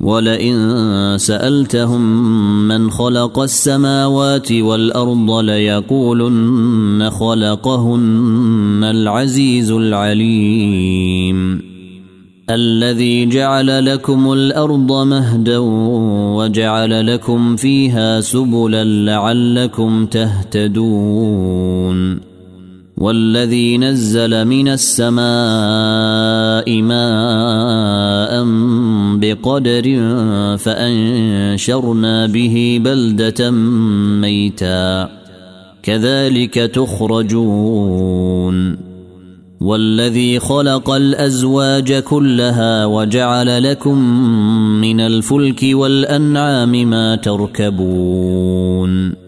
ولئن سألتهم من خلق السماوات والأرض ليقولن خلقهن العزيز العليم. الذي جعل لكم الأرض مهدا وجعل لكم فيها سبلا لعلكم تهتدون. والذي نزل من السماء ماء بقدر فأنشرنا به بلدة ميتا. كذلك تخرجون. والذي خلق الأزواج كلها وجعل لكم من الفلك والأنعام ما تركبون.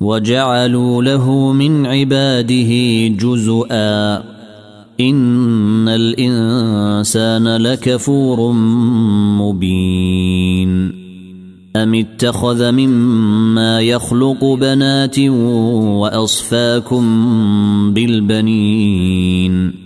وجعلوا له من عباده جزءا. إن الإنسان لكفور مبين. أم اتخذ مما يخلق بنات وأصفاكم بالبنين؟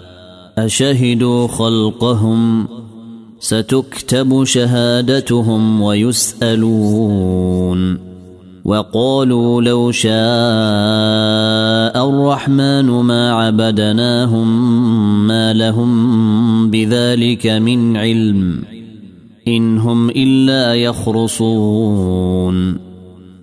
أشهدوا خلقهم ستكتب شهادتهم ويسألون وقالوا لو شاء الرحمن ما عبدناهم ما لهم بذلك من علم إن هم إلا يخرصون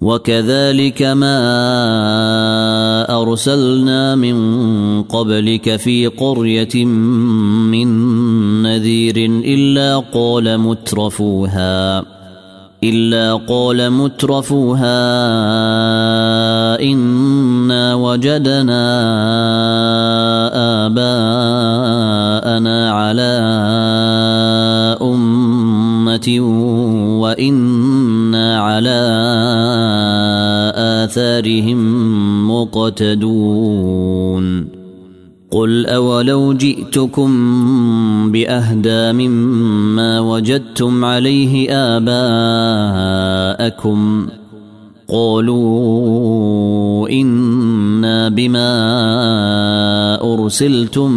وكذلك ما أرسلنا من قبلك في قرية من نذير إلا قال مترفوها إلا قال مترفوها إنا وجدنا آباءنا على أمة على آثارهم مقتدون. قل أولو جئتكم بأهدى مما وجدتم عليه آباءكم. قالوا إنا بما أرسلتم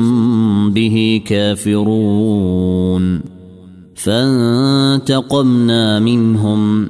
به كافرون. فانتقمنا منهم.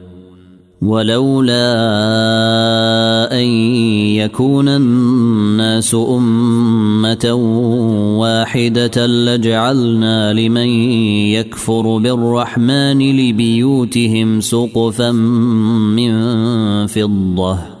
ولولا أن يكون الناس أمة واحدة لجعلنا لمن يكفر بالرحمن لبيوتهم سقفا من فضة.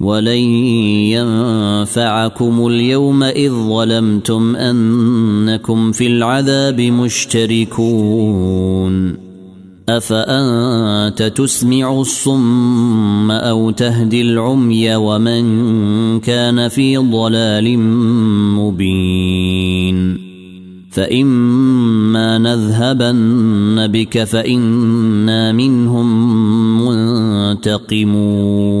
ولن ينفعكم اليوم اذ ظلمتم انكم في العذاب مشتركون افانت تسمع الصم أو تهدي العمي ومن كان في ضلال مبين فاما نذهبن بك فانا منهم منتقمون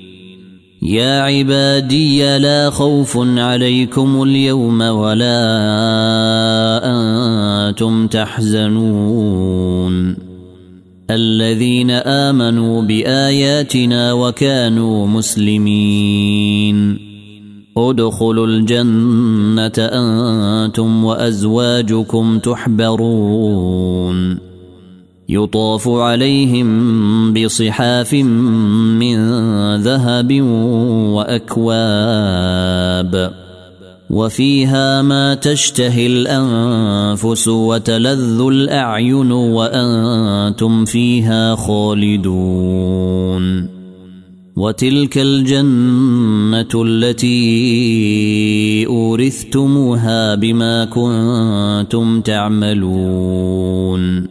يا عبادي لا خوف عليكم اليوم ولا أنتم تحزنون. الذين امنوا باياتنا وكانوا مسلمين. ادخلوا الجنه أنتم وازواجكم تحبرون. يطاف عليهم بصحاف من ذهب وأكواب. وفيها ما تشتهي الأنفس وتلذ الأعين وأنتم فيها خالدون. وتلك الجنة التي أورثتموها بما كنتم تعملون.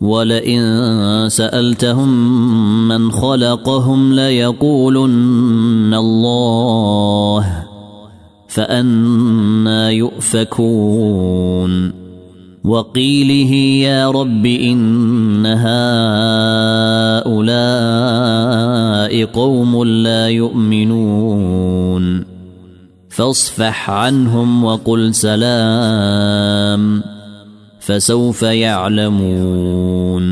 ولئن سألتهم من خلقهم ليقولن الله فأنا يؤفكون. وقيله يا رب إن هؤلاء قوم لا يؤمنون. فاصفح عنهم وقل سلام. فسوف يعلمون